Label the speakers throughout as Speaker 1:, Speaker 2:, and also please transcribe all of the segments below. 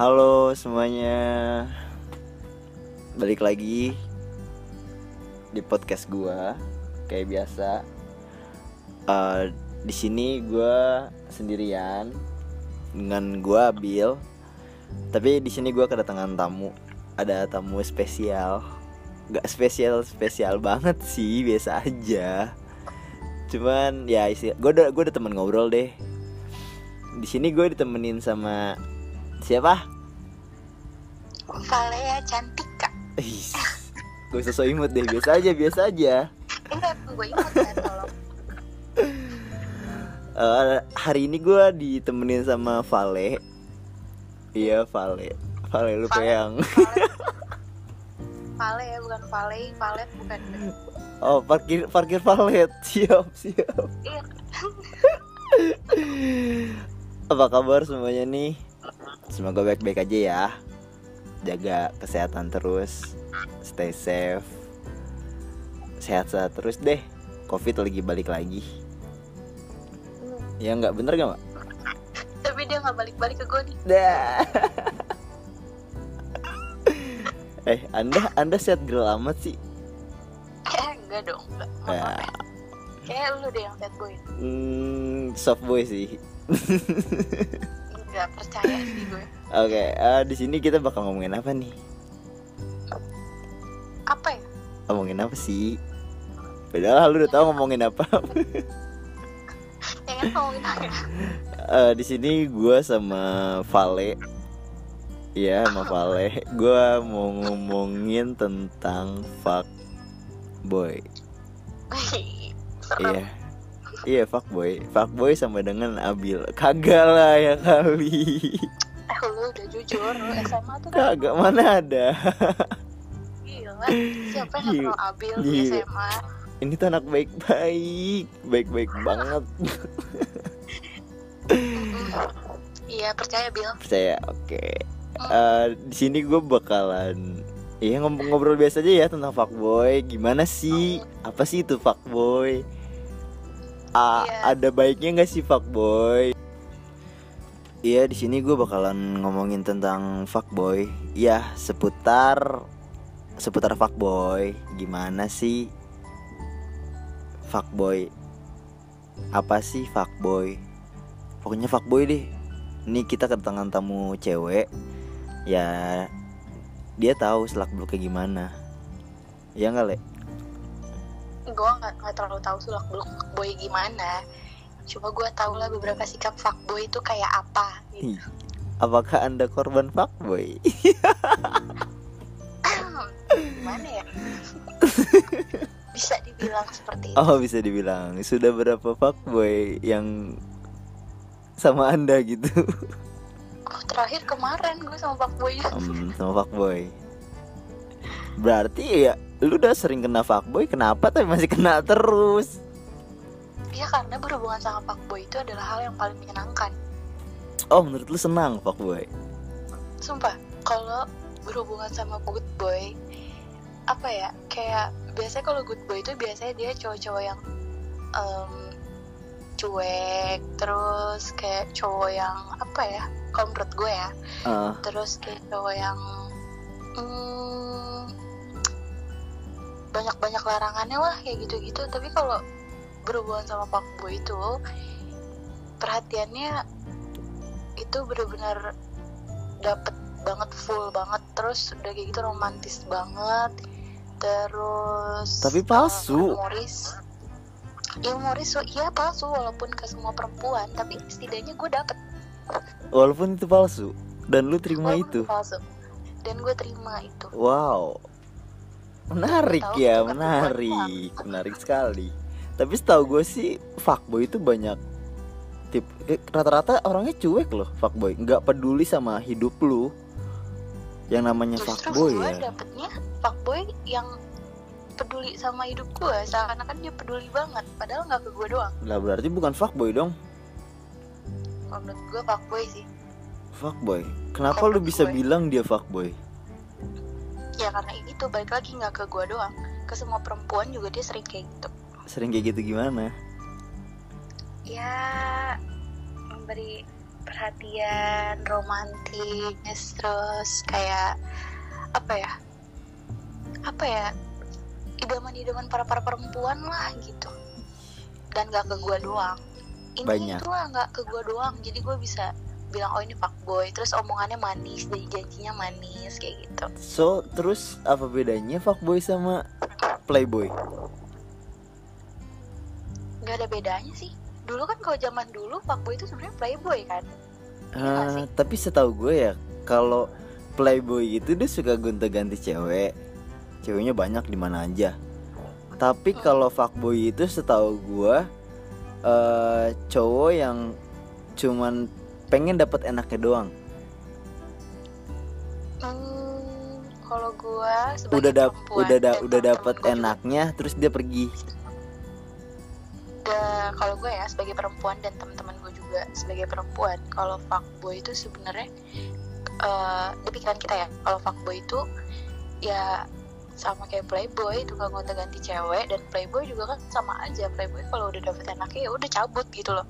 Speaker 1: Halo semuanya, balik lagi di podcast gua kayak biasa. Uh, di sini gua sendirian dengan gua Bill. Tapi di sini gua kedatangan tamu. Ada tamu spesial. Gak spesial spesial banget sih, biasa aja. Cuman ya isi, gue udah gue udah temen ngobrol deh. Di sini gue ditemenin sama siapa?
Speaker 2: Valea Cantika.
Speaker 1: Ih, Gue sosok imut deh, biasa aja, biasa aja.
Speaker 2: Enggak, gue ingat kan tolong.
Speaker 1: Eh, hari ini gue ditemenin sama Vale. Iya Vale, Vale lu
Speaker 2: Vale.
Speaker 1: yang.
Speaker 2: Vale ya, bukan Vale, Valet bukan.
Speaker 1: Oh parkir parkir valet, siap siap.
Speaker 2: Iya.
Speaker 1: Apa kabar semuanya nih? Semoga baik-baik aja ya. Jaga kesehatan terus, stay safe, sehat-sehat terus deh. Covid lagi balik lagi. Ya nggak bener gak mbak?
Speaker 2: Tapi dia nggak balik-balik ke gue nih.
Speaker 1: Dah. eh, anda anda sehat girl amat sih.
Speaker 2: Eh, enggak dong, enggak.
Speaker 1: Ya,
Speaker 2: Kayak lu deh yang sad boy.
Speaker 1: hmm, soft boy sih.
Speaker 2: Enggak percaya sih gue.
Speaker 1: Oke, eh, di sini kita bakal ngomongin apa nih?
Speaker 2: Apa ya?
Speaker 1: Ngomongin apa sih? Padahal lu udah tahu ngomongin apa.
Speaker 2: Ya ngomongin apa ya?
Speaker 1: Eh, di sini gue sama Vale, Iya, sama Vale. Gue mau ngomongin tentang fuck boy. Iya. Iya fuckboy Fuckboy sama dengan Abil Kagak lah ya kali
Speaker 2: Eh, lu udah jujur, lu SMA tuh kan
Speaker 1: Kagak mana ada
Speaker 2: gila. Siapa yang
Speaker 1: Gila.
Speaker 2: kenal Abil di. SMA?
Speaker 1: Ini tuh anak baik-baik Baik-baik banget.
Speaker 2: Iya, percaya Bil.
Speaker 1: Percaya oke Eh, Di sini gue bakalan Iya ngobrol biasa aja ya tentang fuckboy Gimana sih Apa sih itu fuckboy Ah,
Speaker 2: Iya.
Speaker 1: Ada baiknya gak sih fuckboy? Iya di sini gue bakalan ngomongin tentang fuckboy. Ya seputar Seputar fuckboy. Gimana sih Fuckboy? Apa sih fuckboy? Pokoknya fuckboy deh. Ini kita kedatangan tamu cewek. Ya Dia tahu selak beluknya gimana. Ya nggak le?
Speaker 2: Gue nggak nggak terlalu tahu sulak beluk boy gimana. Cuma gue tau lah beberapa sikap fuckboy itu kayak apa gitu.
Speaker 1: Apakah anda korban fuckboy?
Speaker 2: gimana ya? Bisa dibilang seperti itu.
Speaker 1: Oh bisa dibilang. Sudah berapa fuckboy yang Sama anda gitu?
Speaker 2: Oh, terakhir kemarin gue sama fuckboy.
Speaker 1: Hmm, Sama fuckboy. Berarti ya Lu udah sering kena fuckboy? Kenapa tapi masih kena terus?
Speaker 2: Ya karena berhubungan sama fuckboy itu adalah hal yang paling menyenangkan.
Speaker 1: Oh menurut lu senang fuckboy?
Speaker 2: Sumpah kalau berhubungan sama good boy apa ya kayak biasanya kalau good boy itu biasanya dia cowok-cowok yang em, cuek terus kayak cowok yang apa ya kalau menurut gue ya
Speaker 1: Ah,
Speaker 2: terus kayak cowok yang hmm, banyak-banyak larangannya lah kayak gitu-gitu. Tapi kalau berhubungan sama fuckboy itu perhatiannya itu benar-benar dapet banget full banget. Terus udah kayak gitu romantis banget. Terus
Speaker 1: Tapi palsu.
Speaker 2: eh, humoris. Ya humoris iya palsu walaupun ke semua perempuan tapi setidaknya gue dapet.
Speaker 1: Walaupun itu palsu Dan lu terima
Speaker 2: Walaupun
Speaker 1: itu.
Speaker 2: palsu. Dan gue terima itu.
Speaker 1: Wow Menarik ya Menarik. Menarik sekali. Tapi setahu gue sih Fuckboy itu banyak tip eh, Rata-rata orangnya cuek loh Fuckboy. Nggak peduli sama hidup lu Yang namanya
Speaker 2: Justru
Speaker 1: fuckboy
Speaker 2: gue
Speaker 1: ya.
Speaker 2: dapetnya fuckboy yang peduli sama hidup gue seakan-akan dia peduli banget padahal nggak ke gue doang.
Speaker 1: Lah berarti bukan fuckboy dong.
Speaker 2: Menurut gue fuckboy sih.
Speaker 1: Fuckboy. Kenapa
Speaker 2: Kalau
Speaker 1: lu bisa
Speaker 2: fuckboy.
Speaker 1: bilang dia fuckboy
Speaker 2: ya karena itu balik lagi nggak ke gue doang. Ke semua perempuan juga dia sering kayak gitu.
Speaker 1: Sering kayak gitu gimana?
Speaker 2: Ya memberi perhatian romantis terus kayak apa ya? Apa ya? Idaman-idaman para para perempuan lah gitu. Dan gak ke gua doang. Ini
Speaker 1: Banyak.
Speaker 2: itu lah nggak ke gua doang. Jadi gue bisa bilang oh ini fuckboy terus omongannya manis dan janjinya manis kayak gitu
Speaker 1: So terus apa bedanya fuckboy sama playboy?
Speaker 2: nggak ada bedanya sih dulu kan kalau zaman dulu fuckboy itu sebenarnya playboy kan sih?
Speaker 1: tapi setahu gue ya kalau playboy itu dia suka gonta-ganti cewek. Ceweknya banyak di mana aja. Tapi kalau fuckboy itu setahu gue eh cowok yang cuman pengen dapat enaknya doang.
Speaker 2: Hmm, kalau gua sebagai
Speaker 1: Udah dap
Speaker 2: perempuan
Speaker 1: udah da udah dapat
Speaker 2: gua juga,
Speaker 1: enaknya terus dia pergi.
Speaker 2: da- kalau gue ya sebagai perempuan dan teman-teman gue juga sebagai perempuan kalau fuckboy itu sebenarnya eh di pikiran kita ya kalau fuckboy itu ya sama kayak playboy tukang gonta ganti cewek dan playboy juga kan sama aja playboy kalau udah dapet enaknya ya udah cabut gitu loh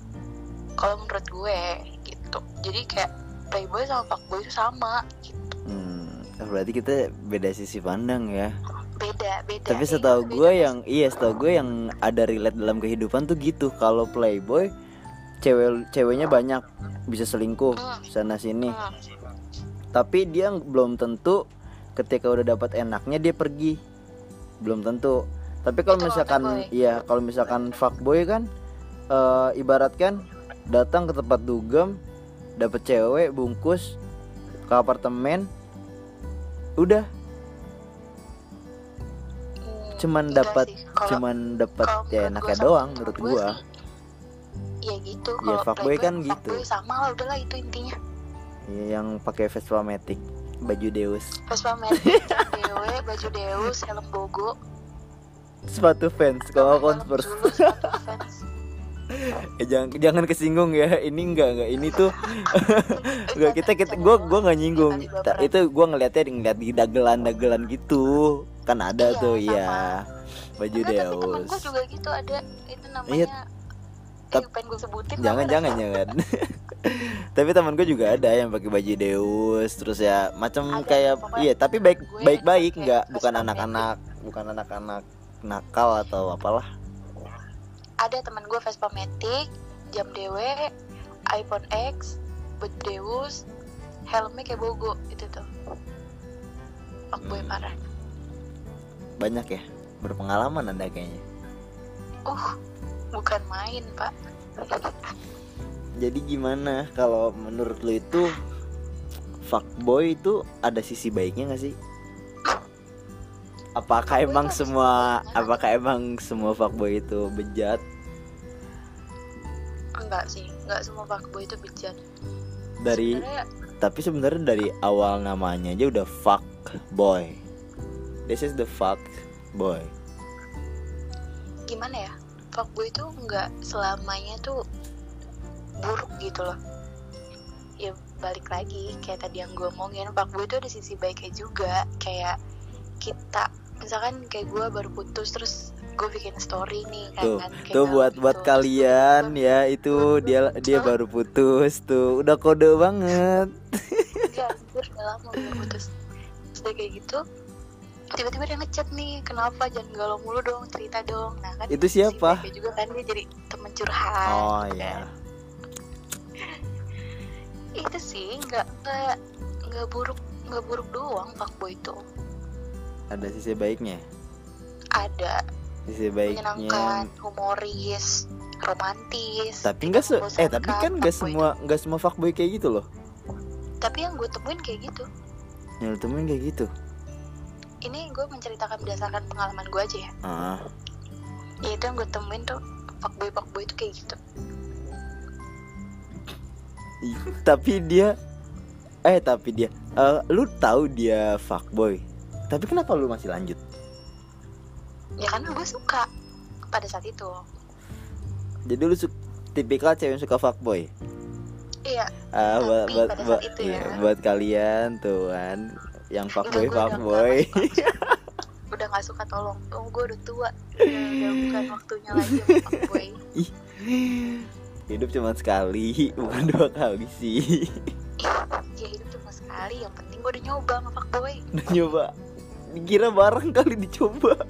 Speaker 2: kalau menurut gue gitu jadi kayak playboy sama fuckboy itu sama gitu.
Speaker 1: Hmm, berarti kita beda sisi pandang ya.
Speaker 2: beda beda
Speaker 1: Tapi
Speaker 2: Iya,
Speaker 1: setahu gue yang iya setahu gue yang ada relate dalam kehidupan tuh gitu. Kalau playboy cewek ceweknya banyak bisa selingkuh
Speaker 2: Hmm.
Speaker 1: sana sini.
Speaker 2: Hmm.
Speaker 1: Tapi dia belum tentu ketika udah dapat enaknya dia pergi. Belum tentu. Tapi kalau misalkan iya kalau misalkan fuckboy kan eh, ibaratkan datang ke tempat dugem dapat cewek bungkus ke apartemen udah.
Speaker 2: Hmm,
Speaker 1: cuman dapat cuman dapat ya enaknya doang menurut
Speaker 2: gua ya gitu.
Speaker 1: Ya, fuckboy kan gitu.
Speaker 2: fuckboy sama lah udahlah itu intinya.
Speaker 1: Iya, yang pakai Vespa Matic baju Deus.
Speaker 2: Vespa Matic, dewe, baju Deus, helm bogo.
Speaker 1: Sepatu fans kalau Converse
Speaker 2: sepatu fans.
Speaker 1: Eh, jangan jangan kesinggung ya. Ini enggak enggak. Ini tuh enggak kita kita gua gua nggak nyinggung. Ta- itu gua ngeliatnya ngeliat di dagelan dagelan gitu. Kan ada
Speaker 2: Iya,
Speaker 1: tuh
Speaker 2: sama.
Speaker 1: ya baju
Speaker 2: temen
Speaker 1: Deus.
Speaker 2: gue juga gitu ada. Itu namanya
Speaker 1: Iya.
Speaker 2: eh, pengen gue sebutin
Speaker 1: jangan jangan jangan. Tapi teman gue juga ada yang pakai baju Deus terus ya macam kayak iya tapi baik
Speaker 2: gue
Speaker 1: baik baik nggak bukan anak-anak bukan anak-anak nakal atau apalah
Speaker 2: ada teman gue Vespa Matic, jam dewe, iPhone X, baju Deus, helmnya kayak bogo itu tuh. Fuckboy
Speaker 1: Hmm.
Speaker 2: parah.
Speaker 1: Banyak ya? Berpengalaman anda kayaknya.
Speaker 2: Uh bukan main pak.
Speaker 1: Jadi gimana? Kalau menurut lo itu fuckboy itu ada sisi baiknya gak sih? Apakah
Speaker 2: Fuckboy
Speaker 1: emang semua apakah emang semua fuckboy itu bejat
Speaker 2: enggak sih enggak semua fuckboy itu bejat
Speaker 1: dari
Speaker 2: sebenarnya
Speaker 1: tapi sebenarnya dari awal namanya aja udah fuck boy this is the fuck boy
Speaker 2: gimana ya? Fuckboy itu enggak selamanya tuh buruk gitu loh. Ya balik lagi kayak tadi yang gue omongin fuckboy itu ada sisi baiknya juga. Kayak kita misalkan kayak gue baru putus terus gue bikin story nih kan
Speaker 1: Tuh,
Speaker 2: kan, kayak
Speaker 1: tuh buat
Speaker 2: gitu.
Speaker 1: buat
Speaker 2: Terus
Speaker 1: kalian
Speaker 2: tiba-tiba-
Speaker 1: ya itu dia dia baru putus tuh. Udah kode banget.
Speaker 2: Gue udah lama udah putus. Dia kayak gitu Tiba-tiba dia ngechat nih Kenapa? Jangan galau mulu dong Cerita dong. Nah kan
Speaker 1: Itu
Speaker 2: si
Speaker 1: siapa?
Speaker 2: baiknya juga kan dia jadi temen curhat
Speaker 1: oh
Speaker 2: gitu
Speaker 1: ya
Speaker 2: kan. Itu sih nggak nggak nggak buruk nggak buruk doang fuckboy itu.
Speaker 1: Ada sisi baiknya?
Speaker 2: Ada menyenangkan Humoris Romantis.
Speaker 1: Tapi enggak se eh tapi kan enggak semua enggak semua fuckboy kayak gitu loh.
Speaker 2: Tapi yang gue temuin kayak gitu.
Speaker 1: Yang temuin kayak gitu?
Speaker 2: Ini gue menceritakan berdasarkan pengalaman gue aja ya.
Speaker 1: Ah.
Speaker 2: Ya itu yang gue temuin tuh fuckboy fuckboy itu kayak gitu.
Speaker 1: Tapi dia eh tapi dia eh, lu tahu dia fuckboy? Tapi kenapa lu masih lanjut
Speaker 2: ya karena gue suka pada saat itu.
Speaker 1: Jadi lu tipikal cewek yang suka fuckboy?
Speaker 2: Iya
Speaker 1: ah buat buat buat,
Speaker 2: itu
Speaker 1: iya,
Speaker 2: ya.
Speaker 1: buat kalian tuh kan yang fuckboy
Speaker 2: Enggak,
Speaker 1: fuckboy.
Speaker 2: udah nggak suka tolong. Oh gue udah tua. Udah, udah bukan waktunya lagi fuckboy.
Speaker 1: Hidup cuma sekali bukan dua kali sih.
Speaker 2: Ya hidup cuma sekali. Yang penting gue udah nyoba sama fuckboy.
Speaker 1: Udah nyoba. Dikira bareng kali dicoba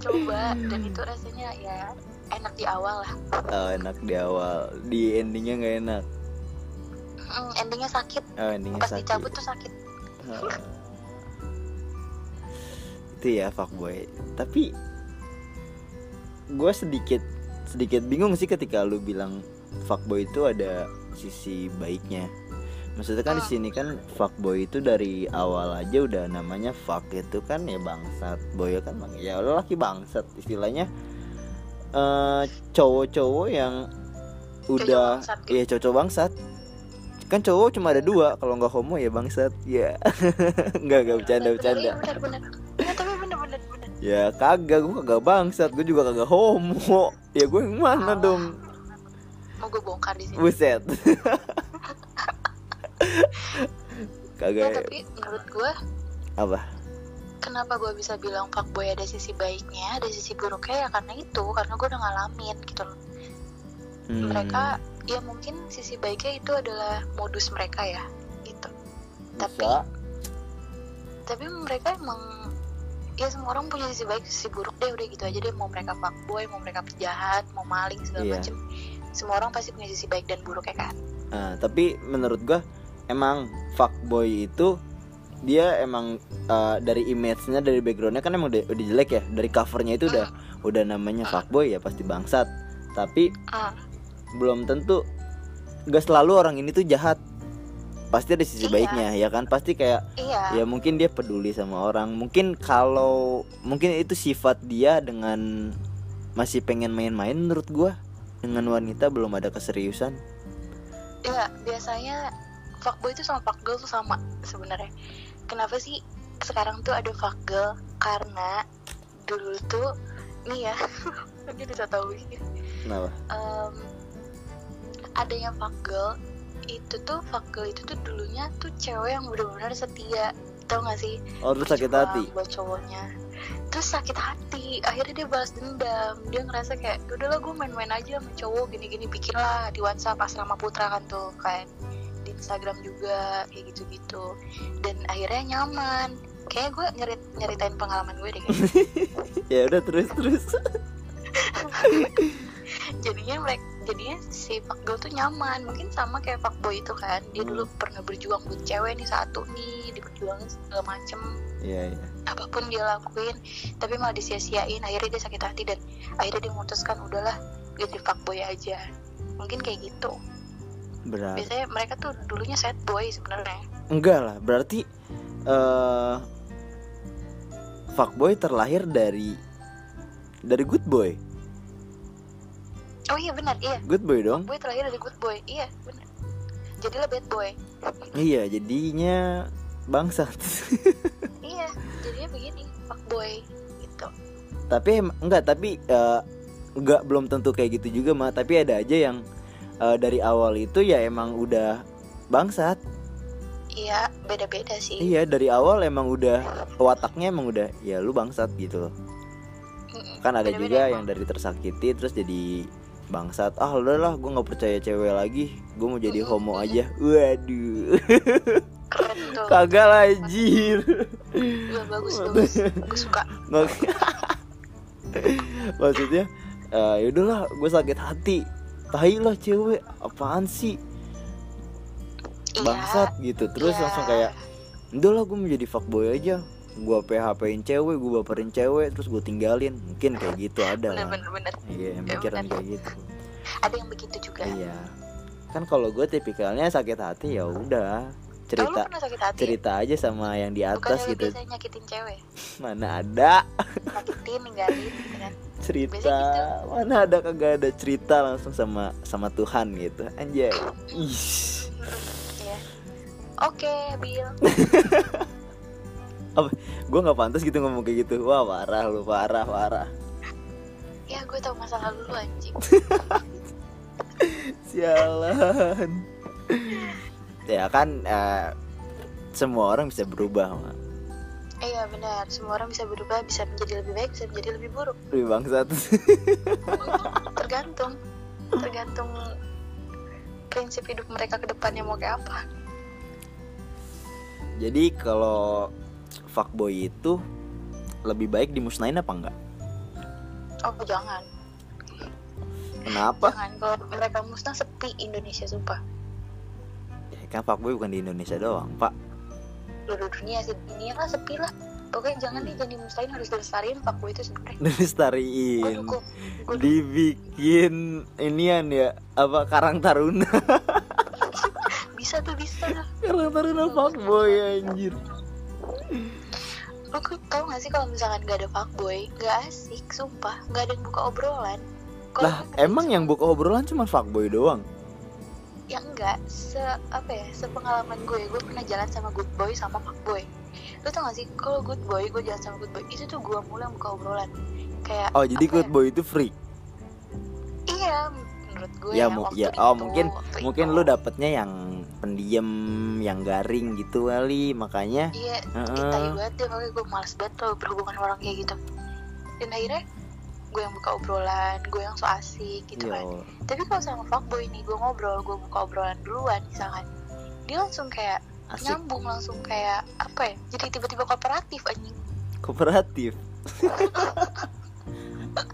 Speaker 2: coba dan itu rasanya ya enak di awal lah.
Speaker 1: Oh, enak di awal. Di endingnya nggak enak?
Speaker 2: Mm, endingnya sakit.
Speaker 1: Oh, endingnya
Speaker 2: pas
Speaker 1: sakit.
Speaker 2: dicabut tuh sakit.
Speaker 1: Ah. itu ya fuckboy. Tapi gue sedikit sedikit bingung sih ketika lu bilang fuckboy itu ada sisi baiknya maksudnya kan di
Speaker 2: Hmm.
Speaker 1: sini kan fuckboy itu dari awal aja udah namanya fuck itu kan ya bangsat. Boy kan bang ya laki bangsat istilahnya. Eh cowok-cowok yang udah
Speaker 2: bangsat gitu.
Speaker 1: iya cowok bangsat. Kan cowok cuma ada dua kalau nggak homo ya bangsat ya nggak nggak bercanda bercanda.
Speaker 2: iya,
Speaker 1: ya kagak gue kagak bangsat gue juga kagak homo. Ya gue yang mana dong?
Speaker 2: Mau gue bongkar di sini?
Speaker 1: Buset kagak
Speaker 2: tapi menurut gue
Speaker 1: apa?
Speaker 2: kenapa gue bisa bilang fuckboy ada sisi baiknya ada sisi buruknya? Ya karena itu karena gue udah ngalamin gitu loh.
Speaker 1: Hmm,
Speaker 2: mereka ya mungkin sisi baiknya itu adalah modus mereka ya gitu. Tapi
Speaker 1: bisa
Speaker 2: tapi mereka emang ya semua orang punya sisi baik sisi buruk deh udah gitu aja deh. Mau mereka fuckboy mau mereka penjahat mau maling segala
Speaker 1: Iya.
Speaker 2: macem. Semua orang pasti punya sisi baik dan buruk ya kan?
Speaker 1: Nah, tapi menurut gua emang fuckboy itu dia emang eh, dari image-nya dari backgroundnya kan emang udah, udah jelek ya. Dari covernya itu udah udah namanya fuckboy ya pasti bangsat. Tapi
Speaker 2: Ah,
Speaker 1: belum tentu gak selalu orang ini tuh jahat. Pasti ada sisi
Speaker 2: Iya.
Speaker 1: baiknya ya kan? Pasti kayak
Speaker 2: iya.
Speaker 1: ya mungkin dia peduli sama orang. Mungkin kalau mungkin itu sifat dia dengan masih pengen main-main menurut gua. Dengan wanita belum ada keseriusan.
Speaker 2: Ya biasanya fuckboy itu sama fuckgirl tuh sama sebenarnya. Kenapa sih sekarang tuh ada fuckgirl? Karena dulu tuh nih ya ini bisa tahu gitu
Speaker 1: kenapa?
Speaker 2: Em, adanya fuckgirl itu tuh fuckgirl itu tuh dulunya tuh cewek yang benar-benar setia. Tau gak sih?
Speaker 1: Oh terus sakit hati?
Speaker 2: buat cowoknya. Terus sakit hati. Akhirnya dia balas dendam. Dia ngerasa kayak udahlah gue main-main aja sama cowok gini-gini. Bikin lah di WhatsApp asrama putra kan tuh kayak di Instagram juga kayak gitu-gitu. Dan akhirnya nyaman. Kayak gue nyerit nyeritain pengalaman gue deh
Speaker 1: ya udah terus terus.
Speaker 2: Jadinya mereka jadinya si fuckgirl tuh nyaman. Mungkin sama kayak fuckboy itu kan. Dia dulu pernah berjuang buat cewek nih satu nih diperjuangin segala macem.
Speaker 1: Iya iya.
Speaker 2: Apa pun dia lakuin tapi malah disia-siain. Akhirnya dia sakit hati dan akhirnya dia memutuskan udahlah jadi fuckboy aja. Mungkin kayak gitu
Speaker 1: berat.
Speaker 2: Biasanya mereka tuh dulunya sad boy sebenarnya.
Speaker 1: Enggak lah berarti eh fuckboy terlahir dari dari good boy.
Speaker 2: Oh iya benar iya.
Speaker 1: Good boy dong.
Speaker 2: Boy terakhir dari good boy iya benar. Jadilah bad boy.
Speaker 1: Iya jadinya bangsat.
Speaker 2: Iya jadinya begini fuckboy gitu.
Speaker 1: Tapi enggak tapi eh, enggak belum tentu kayak gitu juga mah tapi ada aja yang eh, dari awal itu ya emang udah bangsat.
Speaker 2: Iya beda-beda sih.
Speaker 1: Iya dari awal emang udah wataknya emang udah ya lu bangsat gitu. Loh kan ada
Speaker 2: beda-beda
Speaker 1: juga
Speaker 2: emang.
Speaker 1: yang dari tersakiti terus jadi bangsat. Ah udahlah gue nggak percaya cewek lagi. Gue mau jadi homo aja. Waduh.
Speaker 2: Keren tuh.
Speaker 1: Kagak lah anjir.
Speaker 2: Iya bagus bagus. Gue suka.
Speaker 1: Maksudnya eh, ya udahlah gue sakit hati tai lah cewek apaan sih?
Speaker 2: Iya.
Speaker 1: Bangsat gitu. Terus
Speaker 2: iya.
Speaker 1: langsung kayak udahlah gue mau jadi fuckboy aja. Gue PHP-in cewek gue baperin cewek terus gue tinggalin. Mungkin kayak gitu ada
Speaker 2: bener
Speaker 1: lah.
Speaker 2: bener bener.
Speaker 1: Iya
Speaker 2: Ya,
Speaker 1: pikiran
Speaker 2: bener.
Speaker 1: kayak gitu.
Speaker 2: Ada yang begitu juga.
Speaker 1: Iya. Kan kalau gue tipikalnya sakit hati ya udah cerita
Speaker 2: pernah sakit hati?
Speaker 1: cerita aja sama yang di atas
Speaker 2: lu
Speaker 1: gitu.
Speaker 2: biasanya nyakitin cewek?
Speaker 1: Mana ada?
Speaker 2: Nyakitin, ninggalin gitu kan?
Speaker 1: Cerita.
Speaker 2: Gitu.
Speaker 1: mana ada kagak ada cerita langsung sama sama Tuhan gitu. Anjay. Ih.
Speaker 2: Iya. Oke, Bill.
Speaker 1: Gue nggak pantas gitu ngomong kayak gitu. Wah parah lu parah parah.
Speaker 2: Ya gue tau masa lalu lu anjing.
Speaker 1: Sialan ya kan eh, semua orang bisa berubah Mak.
Speaker 2: Iya benar, semua orang bisa berubah Bisa menjadi lebih baik, bisa menjadi lebih buruk.
Speaker 1: Lebih bangsat.
Speaker 2: Tergantung. Tergantung prinsip hidup mereka ke depannya mau kayak apa.
Speaker 1: Jadi kalau fuckboy itu lebih baik dimusnahin apa enggak?
Speaker 2: oh jangan.
Speaker 1: Kenapa?
Speaker 2: jangan. Kalau mereka musnah sepi Indonesia sumpah
Speaker 1: kan fuckboy bukan di Indonesia doang, Pak.
Speaker 2: seluruh dunia sih dunia lah sepi lah pokoknya jangan nih jadi mustain harus dilestariin fuckboy itu sebenarnya
Speaker 1: Dilestariin. Dibikin inian ya apa Karang Taruna.
Speaker 2: bisa tuh bisa
Speaker 1: Karang Taruna fuckboy anjir.
Speaker 2: lo tau gak sih kalau misalkan gak ada fuckboy gak asik sumpah gak ada yang buka obrolan Kalau
Speaker 1: Lah, emang yang buka obrolan cuma fuckboy doang.
Speaker 2: Ya enggak se apa ya sepengalaman gue gue pernah jalan sama good boy sama fuckboy lo tau gak sih kalau good boy gue jalan sama good boy itu tuh gue mulai buka obrolan kayak
Speaker 1: Oh, jadi good
Speaker 2: ya?
Speaker 1: boy itu freak.
Speaker 2: iya menurut gue
Speaker 1: Ya,
Speaker 2: ya, waktu
Speaker 1: ya,
Speaker 2: itu,
Speaker 1: oh, mungkin-
Speaker 2: waktu
Speaker 1: Mungkin
Speaker 2: itu.
Speaker 1: lu dapetnya yang pendiam, yang garing gitu kali, makanya
Speaker 2: iya uh tai banget deh makanya gue males banget tuh berhubungan orang kayak gitu dan akhirnya gue yang buka obrolan gue yang so asik gitu kan
Speaker 1: Allah.
Speaker 2: tapi kalau sama fuckboy nih gue ngobrol gue buka obrolan duluan misalkan dia langsung kayak
Speaker 1: asik
Speaker 2: nyambung langsung kayak apa ya jadi tiba-tiba kooperatif anjing
Speaker 1: kooperatif.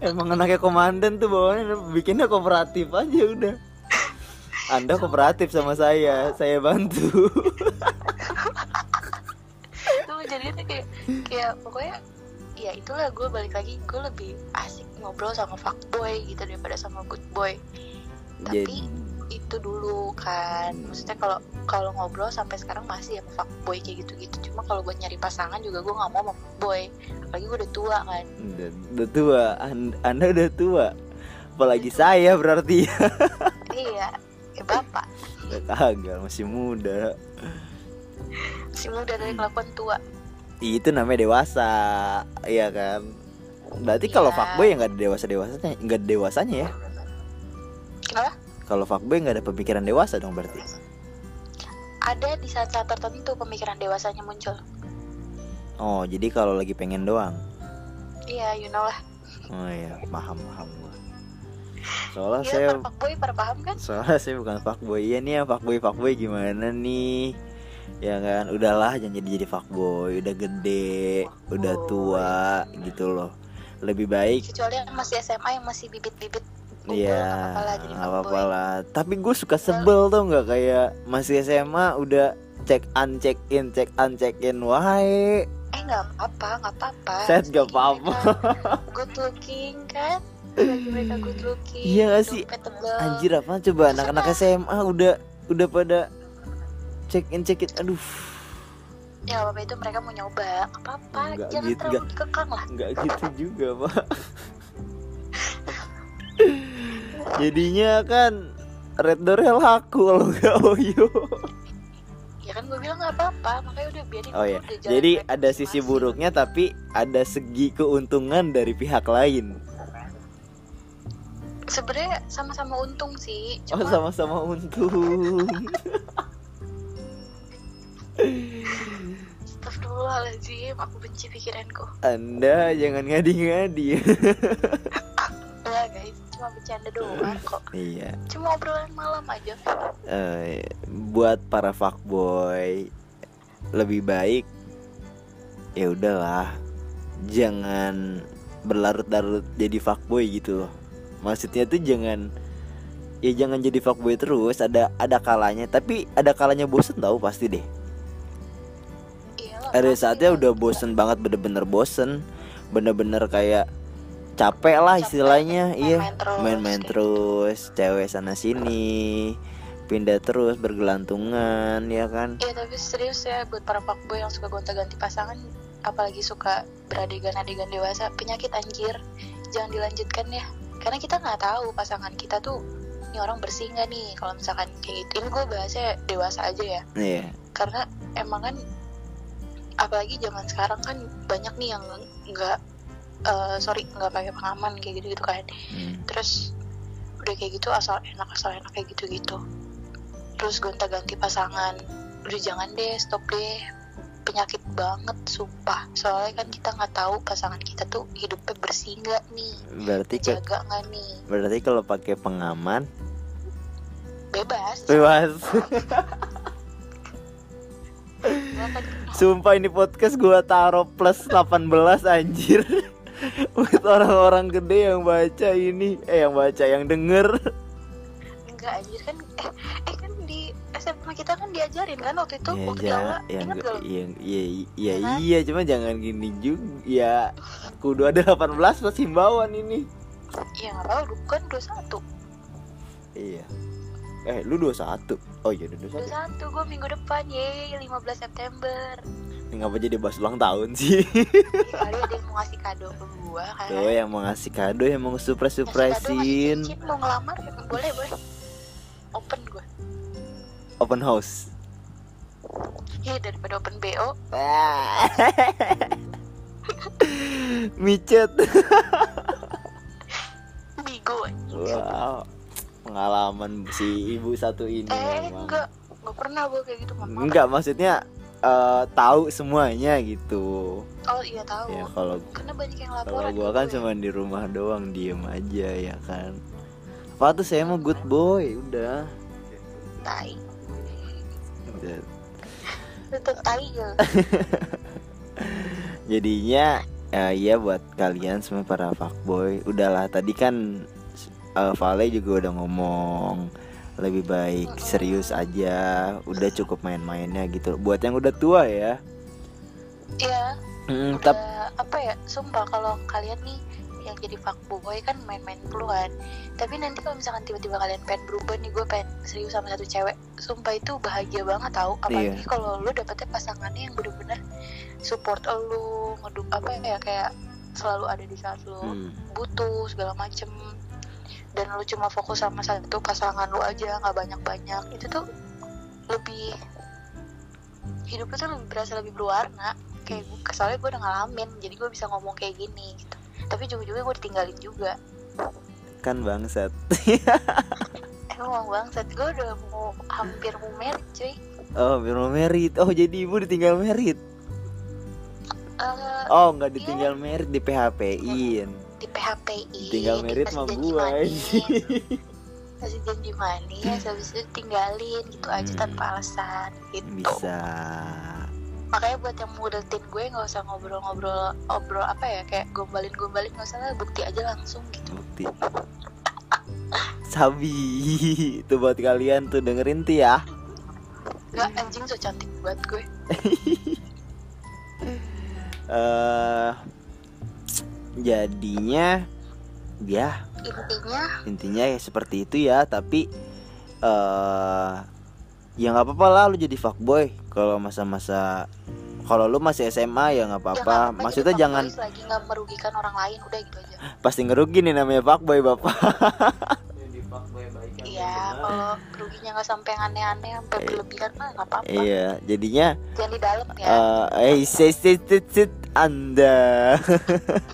Speaker 1: Emang anaknya komandan tuh bawaannya bikinnya kooperatif aja udah. Anda kooperatif sama saya, saya bantu.
Speaker 2: tuh jadinya tuh kayak kayak pokoknya ya itulah gue balik lagi gue lebih asik ngobrol sama fuckboy gitu daripada sama good boy tapi
Speaker 1: Jadi
Speaker 2: itu dulu kan maksudnya kalau kalau ngobrol sampai sekarang masih sama fuckboy kayak gitu gitu cuma kalau buat nyari pasangan juga gue nggak mau sama fuckboy apalagi gue udah tua kan
Speaker 1: udah, udah tua, An- Anda udah tua. Apalagi saya berarti.
Speaker 2: iya kayak bapak
Speaker 1: Kagak, masih muda.
Speaker 2: masih muda dari kelakuan tua
Speaker 1: Itu namanya dewasa, iya kan? Berarti kalau
Speaker 2: Iya.
Speaker 1: fuckboy ya nggak ada dewasa dewasanya, nggak dewasanya ya? Kalau fuckboy nggak ada pemikiran dewasa dong berarti.
Speaker 2: ada di saat-saat tertentu pemikiran dewasanya muncul
Speaker 1: Oh, jadi kalau lagi pengen doang.
Speaker 2: iya you know lah
Speaker 1: Oh iya, paham paham gua. Soalnya
Speaker 2: Iya,
Speaker 1: saya
Speaker 2: para fuckboy para paham kan
Speaker 1: soalnya saya bukan fuckboy. Iya nih yang fuckboy fuckboy gimana nih? Ya kan, udahlah jangan jadi jadi fuckboy, udah gede, udah tua gitu loh. Lebih baik
Speaker 2: kecuali yang masih SMA yang masih bibit-bibit
Speaker 1: Iya,
Speaker 2: apa-apa lah fuckboy.
Speaker 1: Tapi gue suka sebel tuh nggak kayak masih SMA udah check un check in check un check in wae.
Speaker 2: eh nggak apa nggak apa-apa
Speaker 1: Set nggak apa-apa.
Speaker 2: good looking kan mereka good looking
Speaker 1: Iya nggak sih? Anjir apa coba anak-anak SMA udah udah pada check in check in. Aduh,
Speaker 2: ya apa itu mereka mau nyoba nggak apa-apa
Speaker 1: Nggak
Speaker 2: jangan
Speaker 1: gitu,
Speaker 2: terlalu dikekang lah
Speaker 1: nggak gitu juga pak. Jadinya kan Red Door laku kalau nggak Oyo.
Speaker 2: ya kan gue bilang nggak apa-apa makanya udah biarin
Speaker 1: Oh ya, jadi ada sisi
Speaker 2: masing-masing.
Speaker 1: buruknya tapi ada segi keuntungan dari pihak lain.
Speaker 2: sebenarnya sama-sama untung sih
Speaker 1: Oh sama-sama untung.
Speaker 2: Astagfirullahaladzim aku benci pikiranku.
Speaker 1: Anda jangan ngadi-ngadi.
Speaker 2: enggak guys. Cuma bercanda doang kok.
Speaker 1: Iya.
Speaker 2: cuma obrolan malam aja.
Speaker 1: Eh, buat para fuckboy lebih baik ya udahlah. Jangan berlarut-larut jadi fuckboy gitu loh. Maksudnya tuh jangan ya jangan jadi fuckboy terus. Ada ada kalanya. Tapi ada kalanya bosen tahu pasti deh ada saatnya udah bosen banget bener-bener bosen. Bener-bener kayak capek lah
Speaker 2: Capek,
Speaker 1: istilahnya iya.
Speaker 2: main-main terus,
Speaker 1: terus cewek sana sini pindah terus bergelantungan ya kan?
Speaker 2: Iya tapi serius ya buat para fuckboy yang suka gonta-ganti pasangan apalagi suka beradegan-adegan dewasa penyakit anjir. Jangan dilanjutkan ya karena kita nggak tahu pasangan kita tuh ini orang bersih nggak nih? Kalau misalkan kayak gitu ini gue bahasnya dewasa aja ya.
Speaker 1: Iya.
Speaker 2: Karena emang kan apalagi zaman sekarang kan banyak nih yang nggak eh, sorry nggak pakai pengaman kayak gitu gitu kan.
Speaker 1: Hmm.
Speaker 2: terus udah kayak gitu asal enak asal enak kayak gitu gitu terus gonta-ganti pasangan. Udah jangan deh stop deh. Penyakit banget sumpah. Soalnya kan kita nggak tahu pasangan kita tuh hidupnya bersih nggak nih?
Speaker 1: Berarti
Speaker 2: jaga nggak nih?
Speaker 1: berarti kalau pakai pengaman
Speaker 2: bebas.
Speaker 1: Bebas. sumpah ini podcast gua taruh plus 18 anjir. Buat orang-orang gede yang baca ini eh yang baca yang denger.
Speaker 2: Enggak anjir kan eh, eh kan di SMA kita kan diajarin kan waktu itu
Speaker 1: ya,
Speaker 2: waktu
Speaker 1: ja,
Speaker 2: awal
Speaker 1: yang
Speaker 2: ingat gak lo?
Speaker 1: iya iya iya,
Speaker 2: Ya
Speaker 1: iya cuma jangan gini juga ya kudu ada 18 plus himbauan ini.
Speaker 2: Iya nggak tahu dulu kan 21
Speaker 1: iya eh lu 21 oh iya udah 21
Speaker 2: 21 gue minggu depan ye 15 September.
Speaker 1: Ini ngapa jadi bahas ulang tahun sih?
Speaker 2: Ya, kali ada yang mau ngasih kado ke gue kan?
Speaker 1: Tuh yang mau ngasih kado yang mau surprise
Speaker 2: Ngasih kado, ngasih
Speaker 1: surprisein
Speaker 2: cincin, mau ngelamar boleh boleh. Open gue
Speaker 1: open house.
Speaker 2: Ya daripada open BO
Speaker 1: micet.
Speaker 2: Bigo
Speaker 1: wow pengalaman si ibu satu ini
Speaker 2: eh
Speaker 1: memang.
Speaker 2: enggak. Enggak pernah gue kayak gitu mama
Speaker 1: Enggak, maksudnya eh, tahu semuanya gitu.
Speaker 2: Oh iya tahu.
Speaker 1: Ya kalau
Speaker 2: karena banyak yang
Speaker 1: kalau
Speaker 2: laporan
Speaker 1: gua
Speaker 2: ke
Speaker 1: kan
Speaker 2: gue.
Speaker 1: cuma di rumah doang diem aja ya kan. Apa tuh saya mau good boy udah.
Speaker 2: Tai.
Speaker 1: Udah.
Speaker 2: tetep tai ya.
Speaker 1: Jadinya eh, ya buat kalian semua para fuckboy. Udahlah tadi kan eh, Vale juga udah ngomong lebih baik serius aja udah cukup main-mainnya gitu. Buat yang udah tua ya.
Speaker 2: Iya,
Speaker 1: Hmm,
Speaker 2: udah
Speaker 1: tap-
Speaker 2: apa ya sumpah kalau kalian nih yang jadi fuckboy kan main-main dulu kan tapi nanti kalau misalkan tiba-tiba kalian pengen berubah nih gue pengen serius sama satu cewek sumpah itu bahagia banget tau. Apalagi
Speaker 1: Iya.
Speaker 2: kalau lu dapetnya pasangannya yang bener-bener support lu ngeduk apa ya kayak selalu ada di saat lu
Speaker 1: hmm,
Speaker 2: butuh segala macem dan lu cuma fokus sama satu pasangan lu aja nggak banyak-banyak. Itu tuh lebih hidup tuh lebih berasa lebih berwarna. Kayak gue soalnya gue udah ngalamin jadi gue bisa ngomong kayak gini gitu. Tapi juga-juga gue ditinggalin juga.
Speaker 1: Kan bangsat.
Speaker 2: Emang bangsat. Gue udah mau hampir mau married cuy.
Speaker 1: Oh biar mau merit. Oh jadi ibu ditinggal merit?
Speaker 2: Eh,
Speaker 1: oh nggak ditinggal merit di PHP-in
Speaker 2: di PHPI
Speaker 1: tinggal merit sama gua
Speaker 2: manis, kasih janji manis habis itu tinggalin gitu aja
Speaker 1: Hmm.
Speaker 2: tanpa alasan gitu.
Speaker 1: Bisa.
Speaker 2: Makanya buat yang modetin gue nggak usah ngobrol-ngobrol obrol apa ya kayak gombalin-gombalin nggak usah lah bukti aja langsung gitu.
Speaker 1: Bukti. Sabi itu buat kalian tuh dengerin tuh ya.
Speaker 2: Nggak anjing so cantik buat gue.
Speaker 1: Eh jadinya ya
Speaker 2: intinya?
Speaker 1: intinya ya seperti itu ya tapi eh ya nggak apa-apa lah lu jadi fuckboy kalau masa-masa kalau lu masih SMA ya nggak
Speaker 2: ya
Speaker 1: apa-apa. maksudnya jangan
Speaker 2: selagi nggak merugikan orang lain udah gitu aja.
Speaker 1: Pasti ngerugi nih namanya fuckboy bapak.
Speaker 2: Iya kalau ruginya nggak sampai aneh-aneh sampai
Speaker 1: Iya.
Speaker 2: berlebihan mah nggak apa-apa.
Speaker 1: iya jadinya
Speaker 2: jangan di dalam ya.
Speaker 1: eh eh sit sit sit sit anda.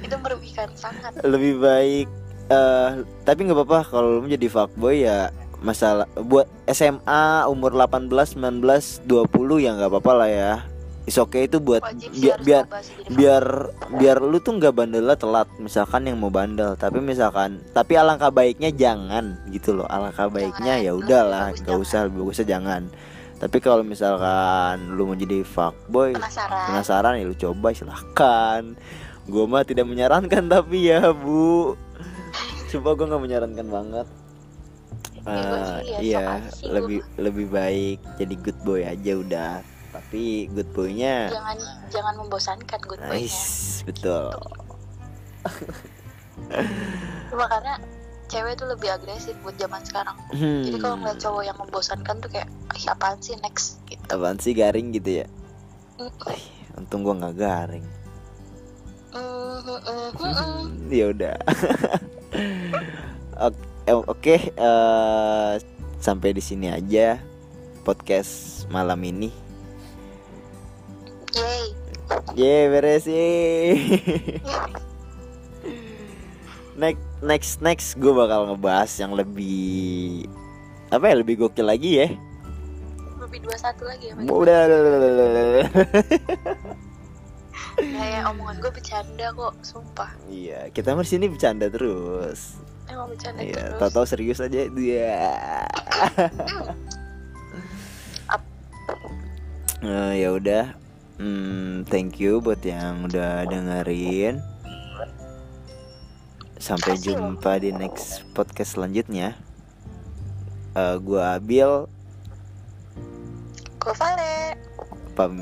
Speaker 2: Itu merugikan sangat.
Speaker 1: Lebih baik eh tapi nggak apa-apa kalau lu menjadi fuckboy ya masalah buat SMA umur 18 19 20 ya nggak apa-apa lah ya is okay itu buat
Speaker 2: wajib sih
Speaker 1: biar biar biar biar lu tuh nggak bandelnya telat misalkan yang mau bandel. Tapi misalkan tapi alangkah baiknya jangan gitu loh. Alangkah baiknya ya udahlah nggak usah lebih bagusnya jangan. Tapi kalau misalkan lu mau jadi fuckboy
Speaker 2: penasaran.
Speaker 1: penasaran ya lu coba silahkan. Gue mah tidak menyarankan tapi ya bu. Coba gue nggak menyarankan banget.
Speaker 2: Ya, sok
Speaker 1: iya lebih lebih baik jadi good boy aja udah tapi good boynya
Speaker 2: jangan jangan membosankan good boy-nya.
Speaker 1: Nice betul.
Speaker 2: Cuma karena cewek tuh lebih agresif buat zaman sekarang.
Speaker 1: Hmm.
Speaker 2: Jadi kalau ngeliat cowok yang membosankan tuh kayak, apaan sih next? Gitu.
Speaker 1: apaan sih garing gitu ya?
Speaker 2: Mm,
Speaker 1: untung gua nggak garing.
Speaker 2: Mm,
Speaker 1: ya udah. Oke, eh, oke eh, sampai di sini aja podcast malam ini
Speaker 2: Yay.
Speaker 1: Ye beres next next next gue bakal ngebahas yang lebih apa ya lebih gokil lagi ya.
Speaker 2: Lebih dua satu lagi ya.
Speaker 1: Udah.
Speaker 2: Ya, ya omongan gue bercanda kok, sumpah.
Speaker 1: Iya, kita mah di sini bercanda terus.
Speaker 2: emang bercanda
Speaker 1: Iya,
Speaker 2: terus
Speaker 1: tahu-tahu serius aja dia. Eh, ya udah. Hmm, thank you buat yang udah dengerin. Sampai jumpa di next podcast selanjutnya. Eh, gua Abil
Speaker 2: gue Vale
Speaker 1: pam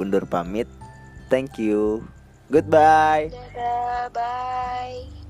Speaker 1: undur pamit. Thank you. Goodbye.
Speaker 2: dadah bye